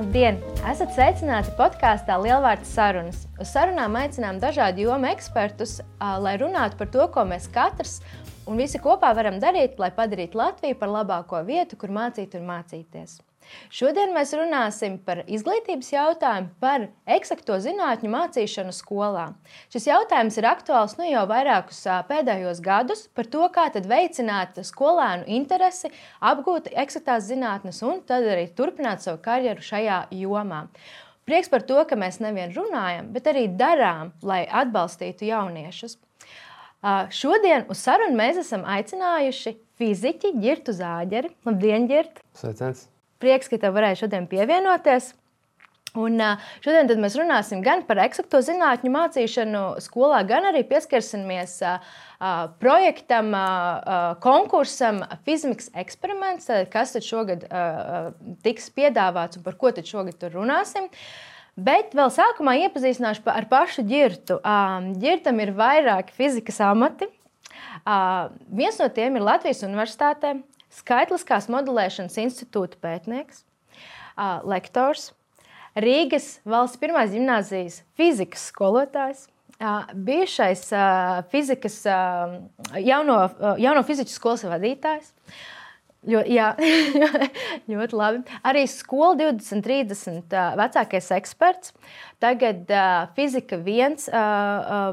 Labdien! Esat sveicināti podkāstā Lielvārds sarunas. Uz sarunām aicinām dažādu jomu ekspertus, lai runātu par to, ko mēs katrs un visi kopā varam darīt, lai padarītu Latviju par labāko vietu, kur mācīt un mācīties. Šodien mēs runāsim par izglītības jautājumu, par eksakto zinātņu mācīšanu skolā. Šis jautājums ir aktuāls nu jau vairākus pēdējos gadus par to, kā veicināt skolēnu interesi, apgūt eksaktās zinātnes un tad arī turpināt savu karjeru šajā jomā. Prieks par to, ka mēs nevien runājam, bet arī darām, lai atbalstītu jauniešus. Šodien uz sarunu mēs esam aicinājuši fiziķi Girtu Zāģeri. Labdien, Girt! Sveiciens! Prieks, ka tev varēja šodien pievienoties. Un šodien mēs runāsim gan par eksakto zinātņu mācīšanu skolā, gan arī pieskarsimies projektam, konkursam Fizmiks eksperiments, kas tad šogad tiks piedāvāts un par ko tad šogad tur runāsim. Bet vēl sākumā iepazīstināšu ar pašu ģirtu. Ģirtam ir vairāki fizikas amati. Viens no tiem ir Latvijas Universitātē, Skaitliskās modelēšanas institūta pētnieks, lektors, Rīgas valsts pirmās gimnāzijas fizikas skolotājs, bijušais fizikas, jauno, jauno fizikas skolas vadītājs. Jo, jā, ļoti labi. Arī skola 2030 vecākais eksperts, tagad fizika viens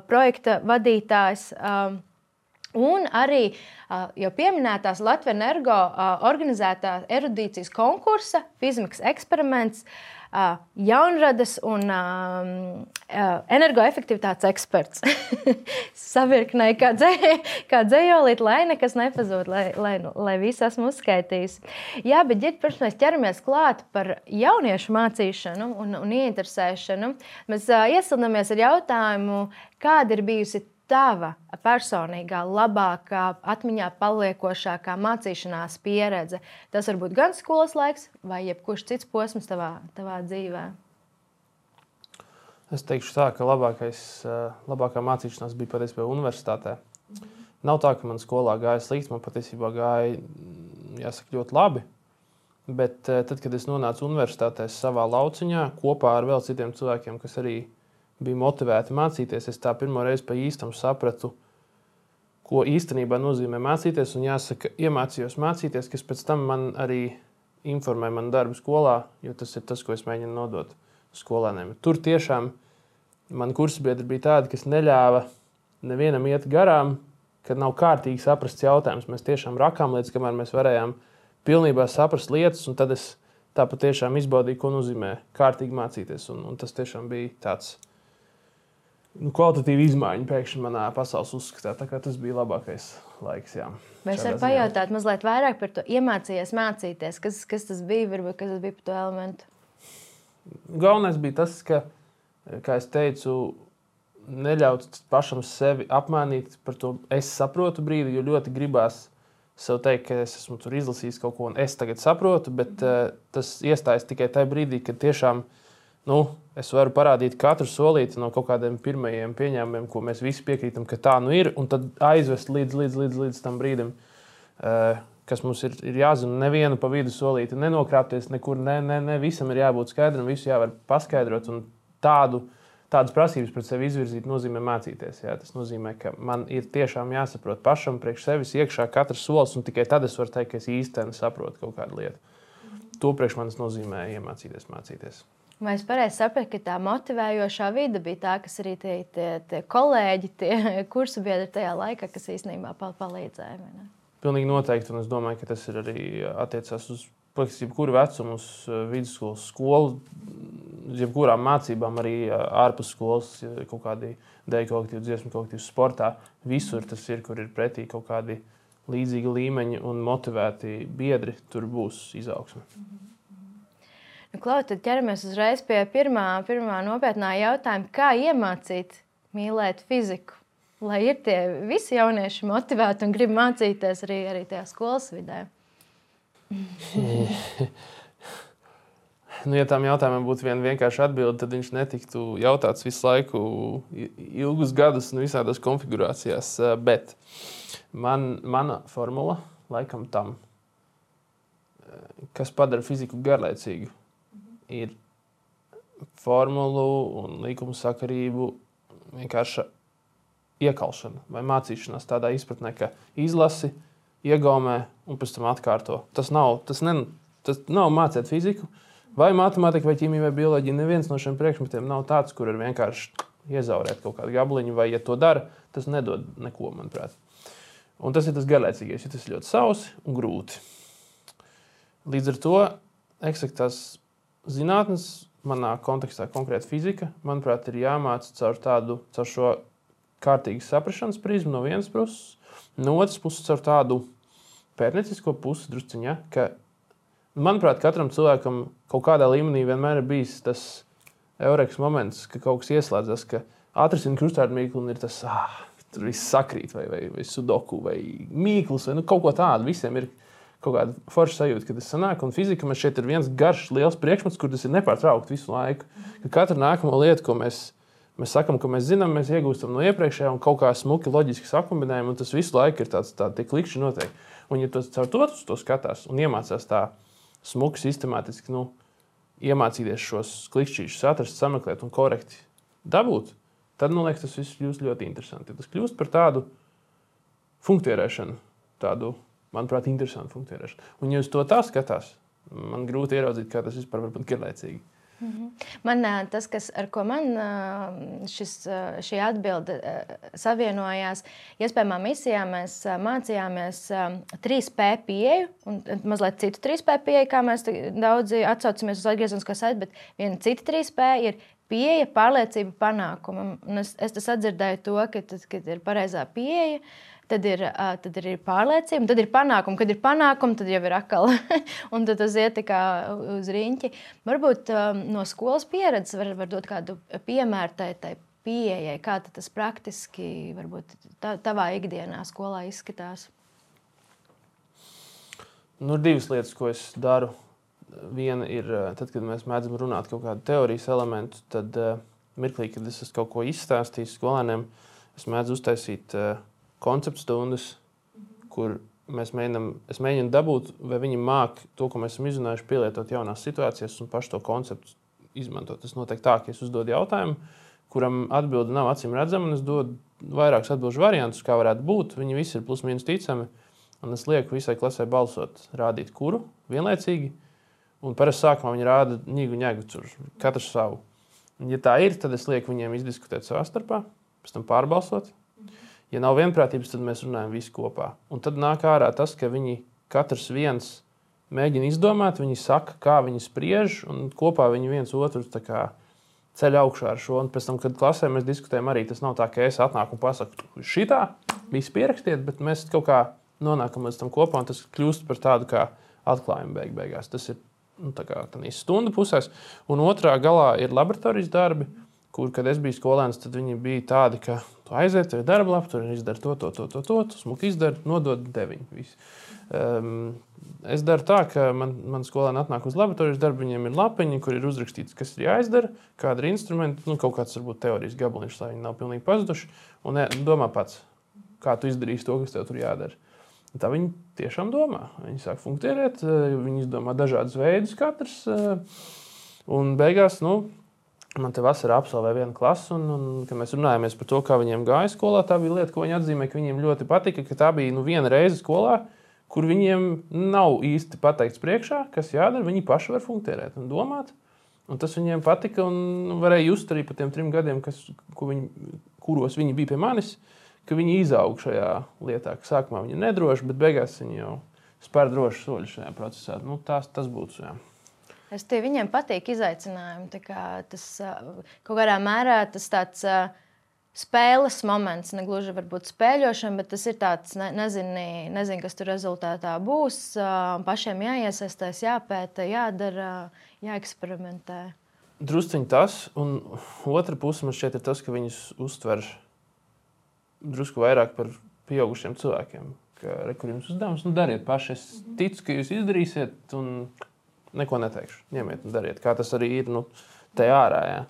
projekta vadītājs. Un arī jau pieminētās Latvijas energo organizētā erudīcijas konkursa, fizmikas eksperiments, jaunradas un energoefektivitātes eksperts. Savirknēji kā, dzē, kā dzējolīt, lai nekas nepazūd, lai, lai, lai viss esmu uzskaitījis. Jā, bet ģirt, pirms mēs ķeramies klāt par jauniešu mācīšanu un, un ieinteresēšanu, mēs iesildāmies ar jautājumu, kāda ir bijusi tava personīgā, labākā, atmiņā paliekošākā mācīšanās pieredze? Tas var būt gan skolas laiks, vai jebkurš cits posms tavā, tavā dzīvē. Es teikšu, tā, ka labākais, labākā mācīšanās bija patiesībā universitātē. Nav tā, ka man skolā gāja slikti, man patiesībā gāja jāsaka, ļoti labi. Bet tad, kad es nonācu universitātē savā lauciņā kopā ar vēl citiem cilvēkiem, kas arī bija motivēti mācīties, es tā pirmo reizi pa īstam sapratu, ko īstenībā nozīmē mācīties. Un jāsaka, iemācījos mācīties, kas pēc tam man arī informē manu darbu skolā, jo tas ir tas, ko es mēģinu nodot skolēniem. Tur tiešām man kursabiedri bija tādi, kas neļāva nevienam iet garām, kad nav kārtīgi saprasts jautājums. Mēs tiešām rakām līdz kamēr mēs varējām pilnībā saprast lietas, un tad es tā patiešām izbaudīju, ko nozīmē kārtīgi mācīties. Un, un tas tiešām bija tāds nu, kvalitatīva izmaiņa pēkšņi manā pasaules uzskatā. Tas bija labākais laiks. Jā, Mēs varam pajautāt mazliet vairāk par to, iemācīties mācīties. Kas, kas tas bija, varbūt kas tas bija par to elementu? Galvenais bija tas, ka, kā jau teicu, neļaut pašam sevi apmānīt par to, es saprotu brīdi, jo ļoti gribās sev teikt, ka es esmu tur izlasījis kaut ko, un es tagad saprotu, bet uh, tas iestājas tikai tajā brīdī, kad tiešām uh, nu, es varu parādīt katru solīti no kaut kādiem pirmajiem pieņēmumiem, ko mēs visi piekrītam, ka tā nu ir, un tad aizvest līdz, līdz, līdz, līdz tam brīdim. Uh, kas mums ir, ir jāzina, nevienu pa vidu solīti, nenokrāpties nekur, ne, ne, ne visam ir jābūt skaidram, visu jāvar paskaidrot. Tādu, tādas prasības pret sevi izvirzīt nozīmē mācīties. Jā. Tas nozīmē, ka man ir tiešām jāsaprot pašam, priekš sevis iekšā katrs solis, un tikai tad es varu teikt, ka es īstenībā saprotu kaut kādu lietu. To priekš manis nozīmē iemācīties mācīties. Vai es pareizi sapratu, ka tā motivējošā vide bija tā, kas arī tie, tie, tie kolēģi, tie kursu biedri tajā laikā, kas īstenībā palīdzēja? Pilnīgi noteikti, un es domāju, ka tas ir arī attiecās uz jebkuru vecumu, uz vidusskolas skolu, jebkurām mācībām, arī ārpus skolas, kaut kādi dēļ kolektīvu, dziesmu kolektīvu sportā. Visur tas ir, kur ir pretī kaut kādi līdzīgi līmeņi un motivēti biedri, tur būs izaugsme. Mm -hmm. Nu, Klau, tad ķeramies uzreiz pie pirmā, pirmā nopietnā jautājuma, kā iemācīt mīlēt fiziku. Lai ir tie visi jaunieši motivēti un grib mācīties arī, arī tajā skolas vidē. nu, ja tam jautājumam būtu viena vienkārša atbilde, tad viņš netiktu jautāts visu laiku, ilgus gadus, un visādās konfigurācijās. Bet man, mana formula laikam tam, kas padara fiziku garlaicīgu, ir formulu un līkumu sakarību vienkārši iekalšana vai mācīšanās tādā izpratnē, ka izlasi, iegaumē un pēc tam atkārto. Tas nav, tas ne, tas nav mācīt fiziku, vai matemātiku, vai ķīmiju, vai bioloģiju. Neviens no šiem priekšmetiem nav tāds, kur ir vienkārši iezaurēt kaut kādu gabaliņu, vai, ja to dara, tas nedod neko, manuprāt. Un tas ir tas garlaicīgais, jo tas ir ļoti sausi un grūti. Līdz ar to eksaktās zinātnes, manā kontekstā konkrēti fizika, manuprāt, ir jāmāca caur tādu, caur šo kārtīgu saprašanas prizmu no vienas puses, no otras puses caur tādu pētniecisko pusi drusciņā, ka, manuprāt, katram cilvēkam kaut kādā līmenī vienmēr ir bijis tas eureks moments, ka kaut kas ieslēdzas, ka atrisina krustādmīklu un ir tas, ah, tur viss sakrīt, vai, vai, vai sudoku, vai mīkls, vai nu, kaut ko tādu. Visiem ir kaut kāda forša sajūta, ka tas sanāk, un fizika man šeit ir viens garš, liels priekšmets, kur tas ir nepārtraukti visu laiku. Ka katra nākamā lieta, ko mēs Mēs sakām, ka mēs zinām, mēs iegūstam no iepriekšējā un kaut kā smuki, loģiski sakumbinējam, un tas visu laiku ir tāds tā, klikšķi notiek. Un, ja tas caur to, to skatās un iemācās tā smuki, sistemātiski nu, iemācīties šos klikšķīšus, atrast, sameklēt un korekti dabūt, tad, man liekas, tas viss kļūst ļoti interesanti. Tas kļūst par tādu funkcionēšanu, tādu, manuprāt, interesantu funkcionēšanu. Un, ja uz to tā skatās, man grūti ieraudzīt, kā tas vispār var būt garlaicīgi. Mhm. Man tas, kas, ar ko man šis, šī atbilde savienojās, iespējamā misijā mēs mācījāmies 3P pieeju, un mazliet citu 3P pieeju, kā mēs daudzi atsaucamies uz atgriezenisko saiti, bet viena cita 3P ir pieeja, pārliecība, panākumam. Un es, es tas atdzirdēju to, ka tad, kad ir pareizā pieeja, tad ir, tad ir pārliecība, tad ir panākumi. Kad ir panākumi, tad jau ir akala. un tad tas iet kā uz rīņķi. Varbūt no skolas pieredzes var, var dot kādu piemēru tai, tai pieejai, kā tas praktiski varbūt tā, tavā ikdienā skolā izskatās. Nu, ir divas lietas, ko es daru. Viena ir, tad, kad mēs mēdzam runāt par kādu teorijas elementu, tad uh, mirklī, kad es esmu kaut ko izstāstījis skolēniem, es mēdzu uztaisīt uh, konceptu stundas, kur mēs mēģinām, mēģinu dabūt, vai viņi māca to, ko mēs esam izrunājuši, pielietot jaunās situācijās un pašu to konceptu izmantot. Tas notiek tā, ka es uzdodu jautājumu, kuram atbilde nav acīm redzama, un es dodu vairākus atbildžu variantus, kā varētu būt. Viņi visi ir plus mīnus ticami. Un es lieku visai klasē balsot, rādīt, kuru vienlaicīgi. Un parasti sākumā viņi rāda nīgu ņēgu, katrs savu. Un, ja tā ir, tad es lieku viņiem izdiskutēt savā starpā, pēc tam pārbalsot. Ja nav vienprātības, tad mēs runājam visi kopā. Un tad nāk ārā tas, ka viņi katrs viens mēģina izdomāt, viņi saka, kā viņi spriež, un kopā viņi viens otru ceļ augšā ar šo. Un pēc tam, kad klasē mēs diskutējam, arī tas nav tā, ka es atnāku un pasaku, šitā, visi pierakstiet, bet mēs kaut kā nonākam līdz tam kopā, un tas kļūst par tādu kā atklājumu beig beigās. Tas ir nu, stundu pusēs, un otrā galā ir laboratorijas darbi kur, kad es biju skolēns, tad viņi bija tādi, ka tu aiziet, tev ir darba lapa, tur izdara to, to, to, to, to, tu smuki izdari, nodod deviņu. Um, es daru tā, ka man, man skolēni atnāk uz laboratorijas darbu, viņiem ir lapiņa, kur ir uzrakstīts, kas ir jāizdara, kāda ir instrumenti, nu, kaut kāds varbūt teorijas gabaliņš, lai viņi nav pilnīgi pazuduši. Un ne, domā pats, kā tu izdarīsi to, kas tev tur jādara. Un tā viņi tiešām domā. Viņi sāk funkcionēt, viņi izdomā dažādus veidus, katrs. Un beigās, nu, Man te vasarā absolvēja viena klase, un, un kad mēs runājāmies par to, kā viņiem gāja skolā, tā bija lieta, ko viņi atzīmē, ka viņiem ļoti patika, ka tā bija nu, viena reize skolā, kur viņiem nav īsti pateikts priekšā, kas jādara. Viņi paši var funkcionēt un domāt. Un tas viņiem patika, un varēja just arī par tiem trim gadiem, kas, viņi, kuros viņi bija pie manis, ka viņi izauga šajā lietā. Sākumā viņi ir nedroši, bet beigās viņi jau spēr droši soļus šajā procesā. Nu, tās, tas būtu. Jā. Es tie viņiem patīk izaicinājumi. Tas kaut kādā mērā tas tāds spēles moments, ne gluži varbūt spēļošana, bet tas ir tāds, ne, nezini, nezini, kas tur rezultātā būs. Pašiem jāiesaistās, jāpēta, jādara, jāeksperimentē. Drusciņš tas, un otra puse man šķiet ir tas, ka viņus uztver drusku vairāk par pieaugušiem cilvēkiem. Ka, re, kur jums uzdevums, nu, dariet paši. Es ticu, ka jūs izdarīsiet, un neko neteikšu. Ņemiet dariet, kā tas arī ir nu, te ārā. Jā.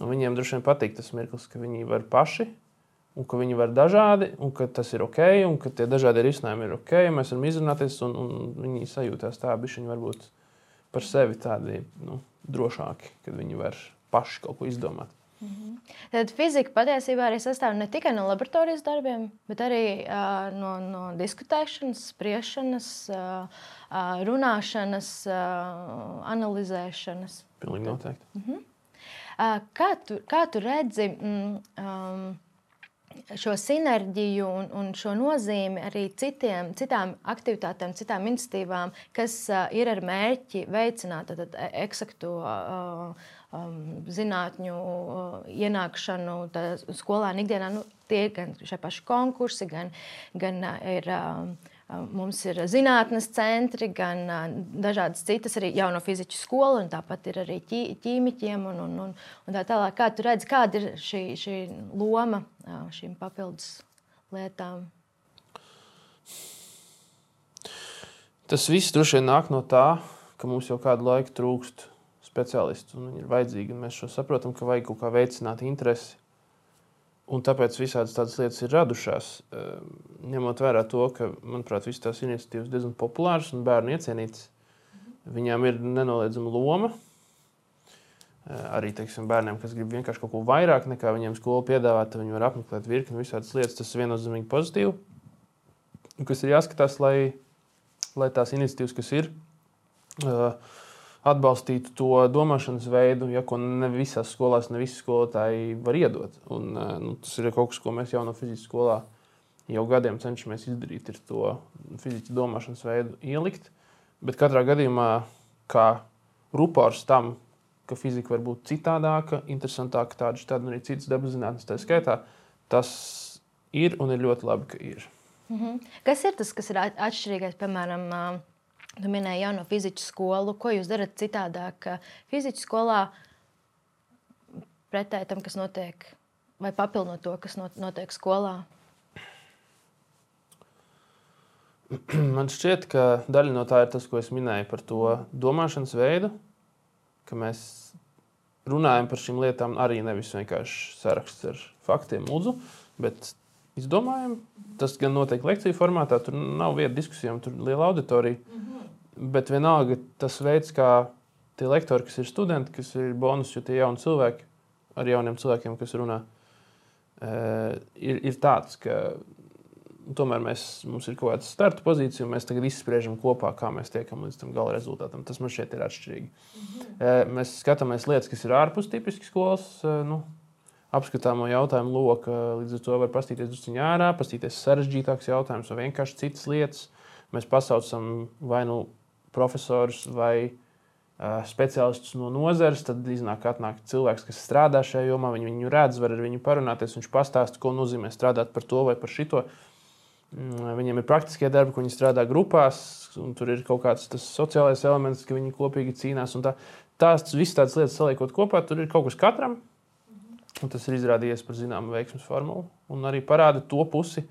Un viņiem droši vien patīk tas mirklis, ka viņi var paši, un ka viņi var dažādi, un ka tas ir ok, un ka tie dažādi risinājumi ir ok. Mēs varam izrunāties, un, un viņi sajūtās tā, ka viņi varbūt par sevi tādi nu, drošāki, kad viņi var paši kaut ko izdomāt. Tad fizika patiesībā arī sastāv ne tikai no laboratorijas darbiem, bet arī uh, no, no diskutēšanas, spriešanas, uh, runāšanas, uh, analizēšanas. Pilnīgi noteikti. Uh -huh. uh, kā, tu, kā tu redzi? Mm, um, šo sinerģiju un, un šo nozīmi arī citiem, citām aktivitātēm, citām iniciatīvām, kas uh, ir ar mērķi veicināt tad, eksaktu uh, um, zinātņu uh, ienākšanu skolēnu ikdienā. Nu, tie ir gan šie paši konkursi, gan, gan uh, ir. Uh, Mums ir zinātnīs centri, gan dažādas citas, arī jauno fizikas skola, un tāpat ir arī ķīmiķiem. Un, un, un, un tā tālāk, kā tu redzi, kāda ir šī, šī loma šīm papildus lietām? Tas viss droši vien nāk no tā, ka mums jau kādu laiku trūkst speciālistu, un viņi ir vajadzīgi. Mēs šo saprotam, ka vajag kaut kā veicināt interesi Un tāpēc visādas tādas lietas ir radušās. Ehm, ņemot vērā to, ka, manuprāt, visas tās iniciatīvas diezgan populāras un bērnu iecienītas, viņām ir nenoliedzama loma. Ehm, arī teiksim, bērniem, kas grib vienkārši kaut ko vairāk nekā viņiem skola piedāvā, tad viņi var apmeklēt virkni visādas lietas. Tas ir viennozīmīgi pozitīvi. Kas ir jāskatās, lai, lai tās iniciatīvas, kas ir, uh, atbalstītu to domāšanas veidu, ja, ko ne visās skolās, ne visi skolotāji var iedot. Un, eh, nu, tas ir kaut kas, ko mēs jau no fizikas skolā jau gadiem cenšamies izdarīt, ir to fizikas domāšanas veidu ielikt. Bet katrā gadījumā, kā rupors tam, ka fizika var būt citādāka, interesantāka, tāda šāda arī citas dabas zinātnes, tā skaitā, tas ir un ir ļoti labi, ka ir. Mm -hmm. Kas ir tas, kas ir atšķirīgais, piemēram, Tu minēji jauno fizikas skolu. Ko jūs darat citādāk fizikas skolā pretēji tam, kas notiek, vai papildinot to, kas notiek skolā? Man šķiet, ka daļa no tā ir tas, ko es minēju par to domāšanas veidu, ka mēs runājam par šīm lietām arī nevis vienkārši saraksts ar faktiem, mūzu, bet izdomājam. Tas gan notiek lekciju formātā, tur nav vieta diskusijām, tur ir liela auditorija. Mm -hmm. Bet vienalga tas veids, kā tie lektori, kas ir studenti, kas ir bonus, jo tie jauni cilvēki ar jauniem cilvēkiem, kas runā, uh, ir, ir tāds, ka tomēr mēs, mums ir kaut kāda starta pozīcija, un mēs tagad izspriežam kopā, kā mēs tiekam līdz tam gala rezultātam. Tas man šķiet ir atšķirīgi. Mm -hmm. mēs skatāmies lietas, kas ir ārpus tipiski skolas. Uh, nu, apskatāmo jautājumu loku. Līdz ar to var paskatīties drusku ārā, paskatīties sarežģītākus jautājumus vai vienkārši citas lietas. Mēs pasaucam vai nu profesorus vai uh, speciālistus no nozares. Tad iznāk, atnāk cilvēks, kas strādā šajā jomā, viņi viņu redz, var ar viņu parunāties. Viņš pastāsta, ko nozīmē strādāt par to vai par šito. Mm, viņiem ir praktiskie darbi, ko viņi strādā grupās, un tur ir kaut kāds sociālais elements, ka viņi kopīgi cīnās. Tā, tās visas tādas lietas saliekot kopā, tur ir kaut kas katram. Un tas ir izrādījies par zināmu veiksmju formulu un arī parāda to pusi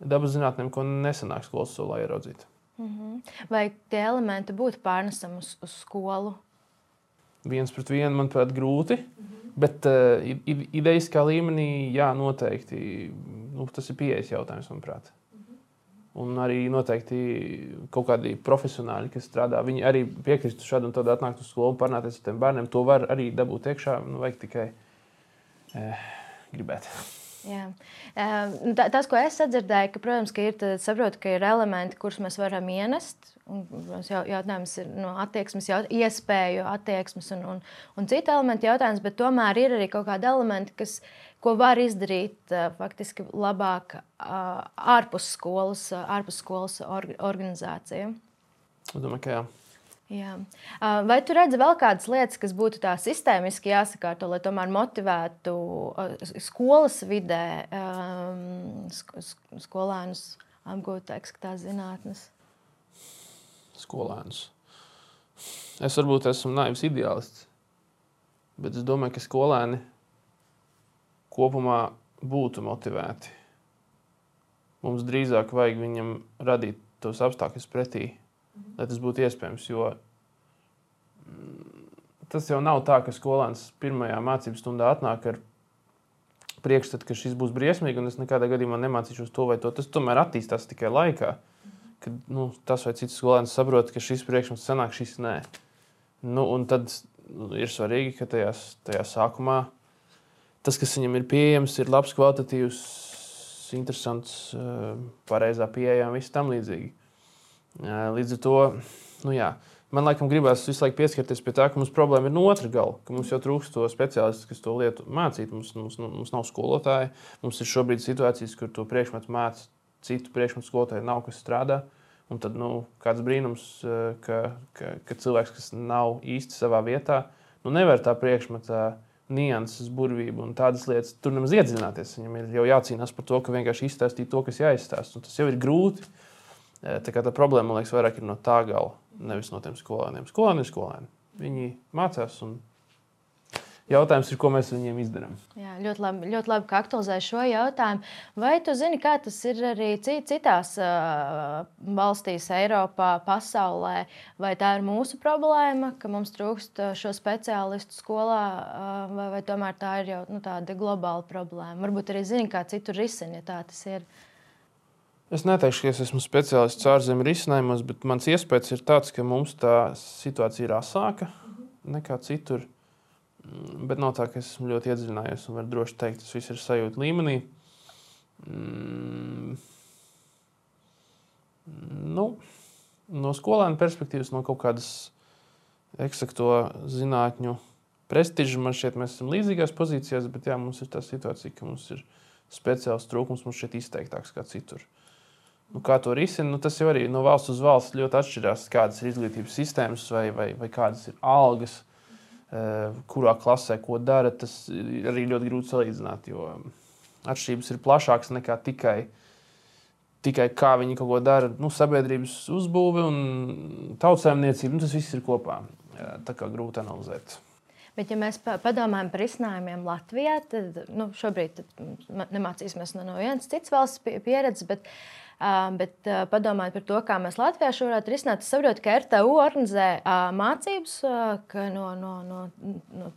dabas zinātnēm, ko nesenāk skolas solā ieraudzīt. Mm -hmm. Vai tie elementi būtu pārnesami uz, uz skolu? Viens pret vienu, manuprāt, grūti. Mm -hmm. Bet uh, idejiskā līmenī, jā, noteikti nu, tas ir pieejas jautājums, manuprāt. Mhm. Un arī noteikti kaut kādi profesionāļi, kas strādā, viņi arī piekristu šādu un tādu atnākt uz skolu un parunāties ar tiem bērniem. To var arī dabūt iekšā. Nu, vajag tikai uh, eh, gribētu. Jā. Nu, tas, ko es dzirdēju, ka, protams, ka ir, saprotu, ka ir elementi, kurus mēs varam ienest. Jautājums ir no attieksmes, jaut, iespēju attieksmes un, un, un citu elementu jautājums, bet tomēr ir arī kaut kādi elementi, kas, ko var izdarīt faktiski labāk ārpus skolas, ārpus skolas organizāciju. Es domāju, ka jā. Jā. Vai tu redzi vēl kādas lietas, kas būtu tā sistēmiski jāsakārto, lai tomēr motivētu skolas vidē skolēnus apgūt eksaktās zinātnes? Skolēnus. Es varbūt esmu naivs ideālists, bet es domāju, ka skolēni kopumā būtu motivēti. Mums drīzāk vajag viņam radīt tos apstākļus pretī, lai tas būtu iespējams. Jo mm, tas jau nav tā, ka skolēns pirmajā mācību stundā atnāk ar priekšstatu, ka šis būs briesmīgi, un es nekādā gadījumā nemācīšos to vai to. Tas tomēr attīstās tikai laikā. Kad nu, tas vai cits skolēns saprot, ka šis priekšmets sanāk, šis nē. Nu, un tad nu, ir svarīgi, ka tajās, tajā sākumā tas, kas viņam ir pieejams, ir labs, kvalitatīvs, interesants, eh, pareizā pieejā un viss tam līdzīgi. Līdz ar to, nu jā, man laikam gribās visu laiku pieskarties pie tā, ka mums problēma ir no otra gala, ka mums jau trūkst to speciālistu, kas to lietu mācītu. Mums, mums, mums nav skolotāji, mums ir šobrīd situācijas, kur to priekšmetu māca citu priekšmetu skolotāju, nav kas strādā. Un tad nu, kāds brīnums, ka, ka, ka cilvēks, kas nav īsti savā vietā, nu, nevar tā priekšmetā nianses, burvību un tādas lietas. Tur nemaz iedziļināties. Viņam ir jau jācīnās par to, ka vienkārši izstāstīt to, kas jāizstāsta. Tas jau ir grūti. Eh, tā, tā problēma, man liekas, vairāk ir no tā gala, nevis no tiem skolēniem. Skolēni ir skolēni. Viņi mācās un Jautājums ir, ko mēs viņiem izdarām. Jā, ļoti labi, ļoti labi ka aktualizēji šo jautājumu. Vai tu zini, kā tas ir arī citās uh, valstīs, Eiropā, pasaulē? Vai tā ir mūsu problēma, ka mums trūkst šo speciālistu skolā, uh, vai, vai tomēr tā ir jau nu, tāda globāla problēma? Varbūt arī zini, kā citur risina, ja tā tas ir. Es neteikšu, ka es esmu speciālists ārzemju risinājumos, bet mans iespējas ir tāds, ka mums tā situācija ir asāka nekā citur. Mm, bet nav tā, ka es esmu ļoti iedziļinājies un varu droši teikt, tas viss ir sajūta līmenī. Mm. Nu, no skolēna perspektīvas, no kaut kādas eksakto zinātņu prestiža, man šķiet, mēs esam līdzīgās pozīcijās, bet jā, mums ir tā situācija, ka mums ir speciāls trūkums, mums šeit izteiktāks kā citur. Nu, kā to risina? Nu, tas jau arī no valsts uz valsts ļoti atšķirās, kādas ir izglītības sistēmas vai, vai, vai kādas ir algas Eh, kurā klasē ko dara, tas arī ļoti grūti salīdzināt. Jo atšķirības ir plašākas nekā tikai, tikai kā viņi kaut ko dara. Nu, sabiedrības uzbūve un tautsēmniecība, nu, tas viss ir kopā. Tā kā grūti analizēt. Bet, ja mēs padomājam par izcinājumiem Latvijā, tad nu, šobrīd nemācīsimies no vienas citas valsts pieredzes, bet Bet padomājot par to, kā mēs Latvijā šo varētu risināt, es saprotu, ka RTU organizē mācības no, no, no, no,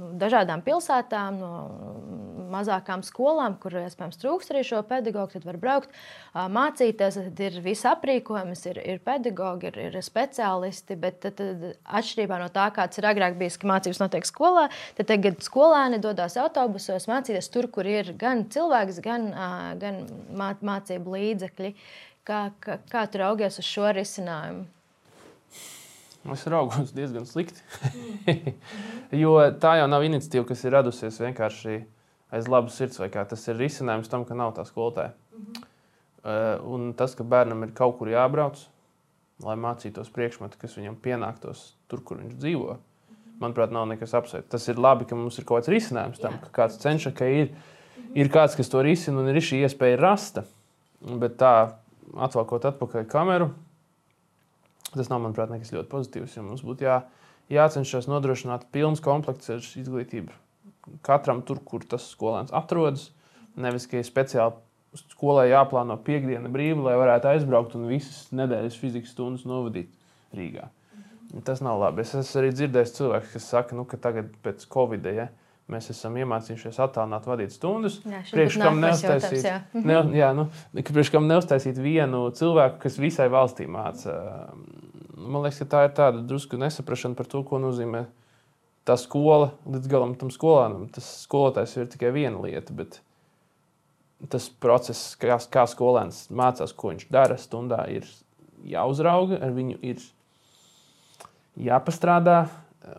no dažādām pilsētām, no mazākām skolām, kur iespējams trūkst arī šo pedagoģu. Tad var braukt, mācīties, tad ir viss aprīkojums, ir, ir pedagoģi, ir, ir speciālisti. Bet tad, tad, atšķirībā no tā, kāds ir agrāk bijis, ka mācības notiek skolā, tad tagad skolēni dodas autobusos mācīties tur, kur ir gan cilvēks, gan, gan mācību līdzekļi līdzekļi. Kā, kā, kā tu raugies uz šo risinājumu? Es raugos diezgan slikti. jo tā jau nav iniciatīva, kas ir radusies vienkārši aiz labas sirds, vai kā tas ir risinājums tam, ka nav tā skolotāja. Mm -hmm. uh, un tas, ka bērnam ir kaut kur jābrauc, lai mācītos priekšmetu, kas viņam pienāktos tur, kur viņš dzīvo, manuprāt, nav nekas apsveicis. Tas ir labi, ka mums ir kaut kāds risinājums tam, Jā. ka kāds cenšas, ka ir, ir kāds, kas to risina un ir šī iespēja rasta. Bet tā, atvēlkot atpakaļ kameru, tas nav, manuprāt, nekas ļoti pozitīvs. Mums būtu jā, jācenšas nodrošināt pilns komplekts ar izglītību katram tur, kur tas skolēns atrodas. Nevis, ka ir speciāli skolai jāplāno piekdiena brīva, lai varētu aizbraukt un visas nedēļas fizikas stundas novadīt Rīgā. Tas nav labi. Es esmu arī dzirdējis cilvēku, kas saka, nu, ka tagad pēc Covid. Ja, Mēs esam iemācījušies attālināt vadīt stundas. Priekš kam neuztaisīt, jā. ne, jā, nu, priekš kam neuztaisīt vienu cilvēku, kas visai valstī māca. Man liekas, ka tā ir tāda drusku nesaprašana par to, ko nozīmē tā skola līdz galam tam skolānam. Tas skolotājs ir tikai viena lieta, bet tas process, kā, kā skolēns mācās, ko viņš dara stundā, ir jāuzrauga, ar viņu ir jāpastrādā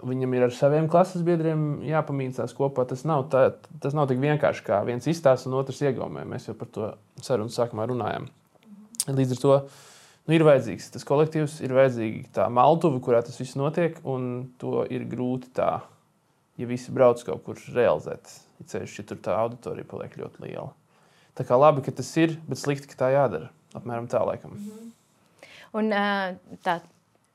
Viņam ir ar saviem klases biedriem jāpamīcās kopā. Tas nav, tā, tas nav tik vienkārši kā viens izstāsta un otrs iegaumē. Mēs jau par to sarunas sākumā runājām. Līdz ar to nu, ir vajadzīgs tas kolektīvs, ir vajadzīga tā maltuve, kurā tas viss notiek. Un to ir grūti tā, ja visi brauc kaut kur realizēt. Ceļš, ja tur tā auditorija paliek ļoti liela. Tā kā labi, ka tas ir, bet slikti, ka tā jādara. Apmēram tā laikam. Un, tā,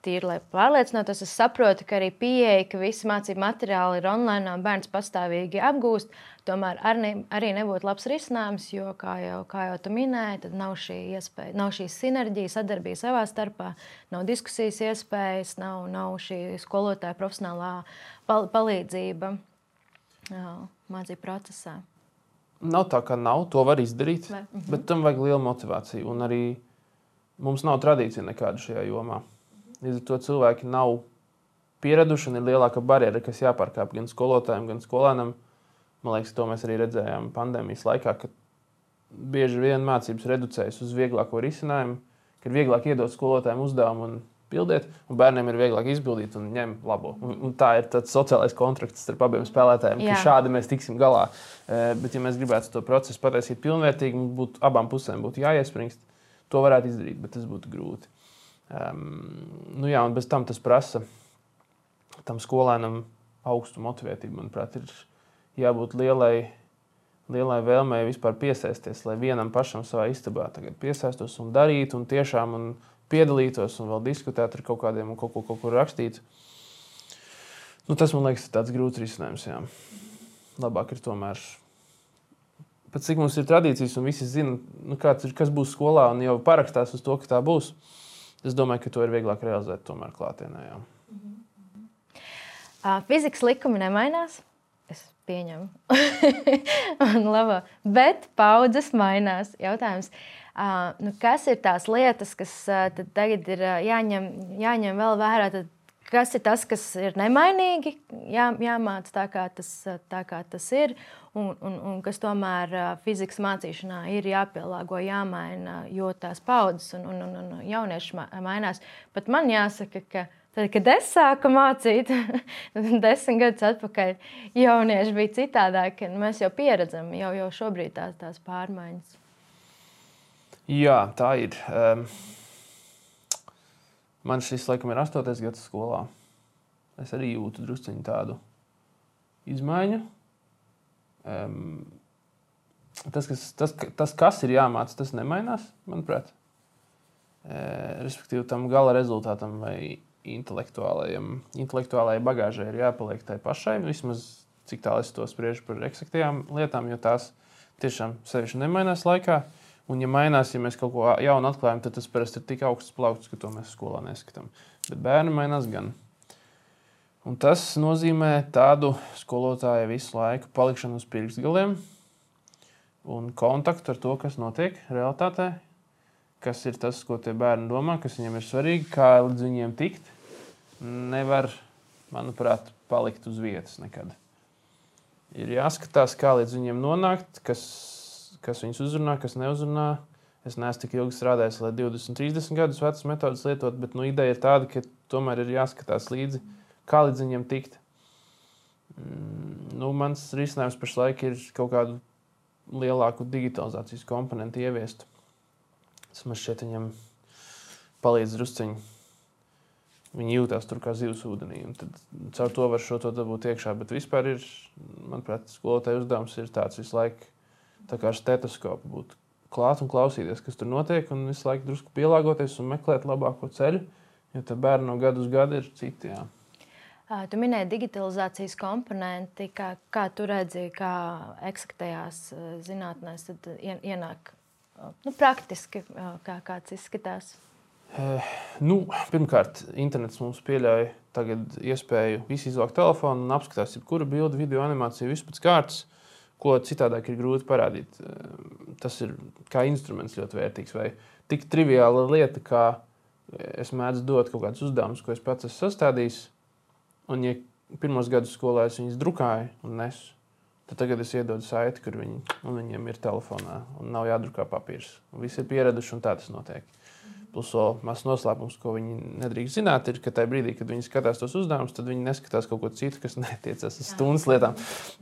tīri, lai pārliecinātos, es saprotu, ka arī pieeja, ka visi mācību materiāli ir online un bērns pastāvīgi apgūst, tomēr arī, arī nebūtu labs risinājums, jo, kā jau, kā jau tu minēji, tad nav šī iespēja, nav šī sinerģija, sadarbība savā starpā, nav diskusijas iespējas, nav, nav šī skolotāja profesionālā pal palīdzība mācību procesā. Nav tā, ka nav, to var izdarīt, Vai? Bet tam vajag liela motivācija. Un arī mums nav tradīcija nekāda šajā jomā. Līdz ar to cilvēki nav pieraduši un ir lielāka barjera, kas jāpārkāp gan skolotājiem, gan skolēnam. Man liekas, to mēs arī redzējām pandēmijas laikā, kad bieži vien mācības reducējas uz vieglāko risinājumu, kad ir vieglāk iedot skolotājiem uzdevumu un pildiet, un bērniem ir vieglāk izpildīt un ņemt labo. Un, tā ir tāds sociālais kontrakts starp abiem spēlētājiem, Jā. ka šādi mēs tiksim galā. Uh, bet, ja mēs gribētu to procesu pataisīt pilnvērtīgi, mums būtu abām pusēm būtu jāiespringst. To varētu izdarīt, bet tas būtu grūti. Um, nu jā, un bez tam tas prasa tam skolēnam augstu motivētību. Manuprāt, ir jābūt lielai, lielai vēlmei vispār piesaisties, lai vienam pašam savā istabā piesaistos un darītu un tiešām. Un, piedalītos un vēl diskutēt ar kaut kādiem un kaut ko, kaut ko rakstīt. Nu, tas man liekas, ir tāds grūts risinājums. Jā. Labāk ir tomēr. Pēc cik mums ir tradīcijas, un visi zina, nu, ir, kas būs skolā, un jau parakstās uz to, ka tā būs. Es domāju, ka to ir vieglāk realizēt tomēr klātienē. Jā. Uh, fizikas likumi nemainās. Es pieņemu, bet paudzes mainās. Jautājums, Uh, nu, kas ir tās lietas, kas uh, tagad ir uh, jāņem, jāņem vēl vērā? Tad, kas ir tas, kas ir nemainīgi, jā, jāmāca tā, kā tas, tā, kā tas ir, un, un, un kas tomēr fizikas mācīšanā ir jāpielāgo, jāmaina, jo tās paudzes un, un, un, un jaunieši mainās. Pat man jāsaka, ka Tad, kad es sāku mācīt, desmit gadus atpakaļ, jaunieši bija citādāki. Mēs jau pieredzam, jau, jau šobrīd tās, tās pārmaiņas. Jā, tā ir. Um, man šis laikam ir astotais gads skolā. Es arī jūtu druskuļi tādu izmaiņu. Um, tas, kas, tas, tas, kas ir jāmācās, tas nemainās, manuprāt. E, respektīvi, tam gala rezultātam vai intelektuālajai bagāžai ir jāpaliek tai pašai. Vismaz cik tālu es to spriežu par eksaktajām lietām, jo tās tiešām sevišķi nemainās laikā. Uh, Un, ja mainās, ja mēs kaut ko jaunu atklājam, tad tas parasti ir tik augsts plaukts, ka to mēs skolā neskatām. Bet bērni mainās gan. Un tas nozīmē tādu skolotāju visu laiku palikšanu uz pirkstgaliem un kontaktu ar to, kas notiek realitātē, kas ir tas, ko tie bērni domā, kas viņiem ir svarīgi, kā līdz viņiem tikt. Nevar, manuprāt, palikt uz vietas nekad. Ir jāskatās, kā līdz viņiem nonākt, kas kas viņus uzrunā, kas neuzrunā. Es neesmu tik ilgi strādājis, lai 20, 30 gadus vecas metodas lietot, bet nu, ideja ir tāda, ka tomēr ir jāskatās līdzi, kā līdz viņiem tikt. Mm, nu, mans risinājums pašlaik ir kaut kādu lielāku digitalizācijas komponentu ieviest. Tas man šķiet, viņam palīdz drusciņi. Viņi jūtas tur kā zivs ūdenī. Tad caur to var šo to dabūt iekšā. Bet vispār ir, manuprāt, skolotāja uzdevums ir tāds visu laiku tā kā ar stetoskopu būt klāt un klausīties, kas tur notiek, un visu laiku drusku pielāgoties un meklēt labāko ceļu. Jo tā bērni no gada uz gadu ir citi. Jā. Tu minēji digitalizācijas komponenti, kā, kā tu redzi, kā eksaktajās zinātnēs ienāk nu, praktiski, kā kāds izskatās. Eh, nu, pirmkārt, internets mums tagad iespēju visu izvākt telefonu un apskatīt jebkuru bildi, video animāciju, visu pēc kārtas ko citādāk ir grūti parādīt. Eh, tas ir kā instruments ļoti vērtīgs. Vai tik triviāla lieta, kā es mēdzu dot kaut kādus uzdevumus, ko es pats esmu sastādījis. Un, ja pirmos gadus skolā es viņus drukāju un nesu, tad tagad es iedodu saiti, kur viņi, viņiem ir telefonā un nav jādrukā papīrs. Un visi ir pieraduši, un tā tas notiek. Plus, vēl mazs noslēpums, ko viņi nedrīkst zināt, ir, ka tajā brīdī, kad viņi skatās tos uzdevumus, tad viņi neskatās kaut ko citu, kas netiecas uz stundas lietām.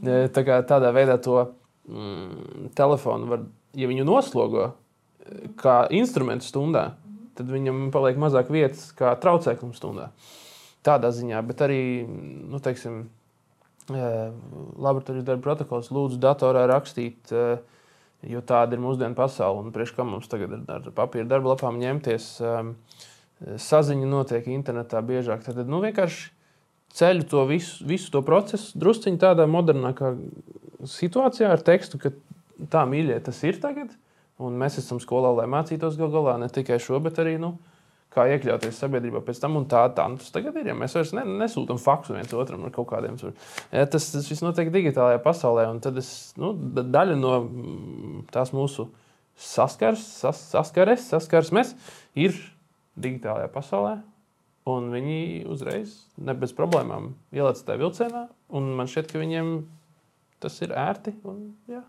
Tā kā tādā veidā to mm, telefonu var, ja viņu noslogo kā instrumentu stundā, tad viņam paliek mazāk vietas kā traucēklim stundā. Tādā ziņā, bet arī, nu, teiksim, laboratorijas darba protokols lūdzu datorā rakstīt. Uh, Jo tāda ir mūsdienu pasaule. Un priekš kā mums tagad ir ar papīra darba lapām ņemties, um, saziņa notiek internetā biežāk. Tad nu, vienkārši ceļu to visu, visu to procesu drusciņā tādā modernākā situācijā ar tekstu, ka tā mīļie tas ir tagad. Un mēs esam skolā, lai mācītos gal galā ne tikai šo, bet arī nu, kā iekļauties sabiedrībā pēc tam. Tā, tā nu, tas tagad ir. Ja mēs vairs ne, nesūtām faksu viens otram ar kaut kādiem. Ja, tas, tas viss notiek digitālajā pasaulē, un tad es, nu, daļa no mm, tās mūsu saskars, sas, saskares, saskarsmes ir digitālajā pasaulē. Un viņi uzreiz, ne bez problēmām, ielaica tajā vilcienā. Man šķiet, ka viņiem tas ir ērti. Un, jā.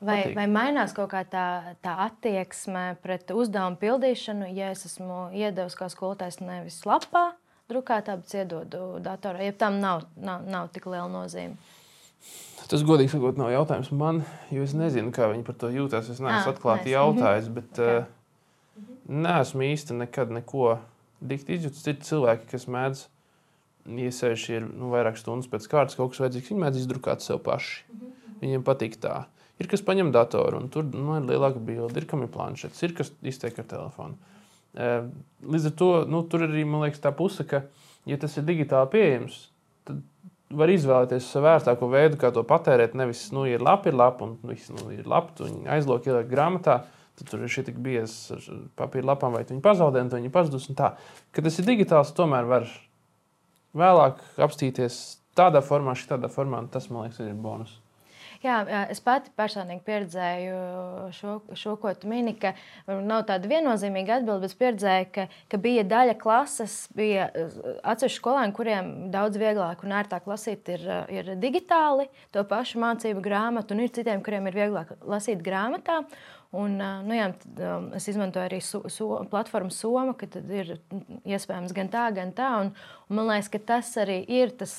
Vai, Patīk. vai mainās kaut kā tā, tā attieksme pret uzdevumu pildīšanu, ja es esmu iedevis kā skolotājs nevis lapā, drukātā, bet iedodu datorā, ja tam nav, nav, nav tik liela nozīme? Tas, godīgi sakot, nav jautājums man, jo es nezinu, kā viņi par to jūtas. Es neesmu ah, atklāti jautājis, bet okay. uh, neesmu īsti nekad neko dikti izjūtis. Ir cilvēki, kas mēdz, sevišķi ir nu, vairāk stundas pēc kārtas, kaut kas vajadzīgs, viņi mēdz izdrukāt sev paši. Viņiem patīk tā. Ir kas paņem datoru, un tur nu, ir lielāka bilde, ir kam ir planšets, ir kas iztiek ar telefonu. Līdz ar to nu, tur arī liekas, tā puse, ka, ja tas ir digitāli pieejams, tad var izvēlēties vērtāko veidu, kā to patērēt. Nevis, nu, ir labi, ir labi, un viss nu, ir labi, tu aizlūk, ieliek grāmatā. Tur ir šī tik bieza papīra lapām, vai viņi pazaudē, un viņi pazudus. Kad tas ir digitāls, tomēr var vēlāk apstīties tādā formā, šādā formā, un tas man liekas, ir bonus. Jā, es pati personīgi pieredzēju šo, šo ko tu mini, ka nav tāda viennozīmīga atbilde, bet pieredzēju, ka, ka bija daļa klases, bija atsevišķi skolēni, kuriem daudz vieglāk un ērtāk lasīt ir, ir digitāli to pašu mācību grāmatu, un ir citiem, kuriem ir vieglāk lasīt grāmatā. Un, nu, jā, es izmantoju arī so, so, platformu Soma, ka ir iespējams gan tā, gan tā. Un, un man liekas, ka tas arī ir tas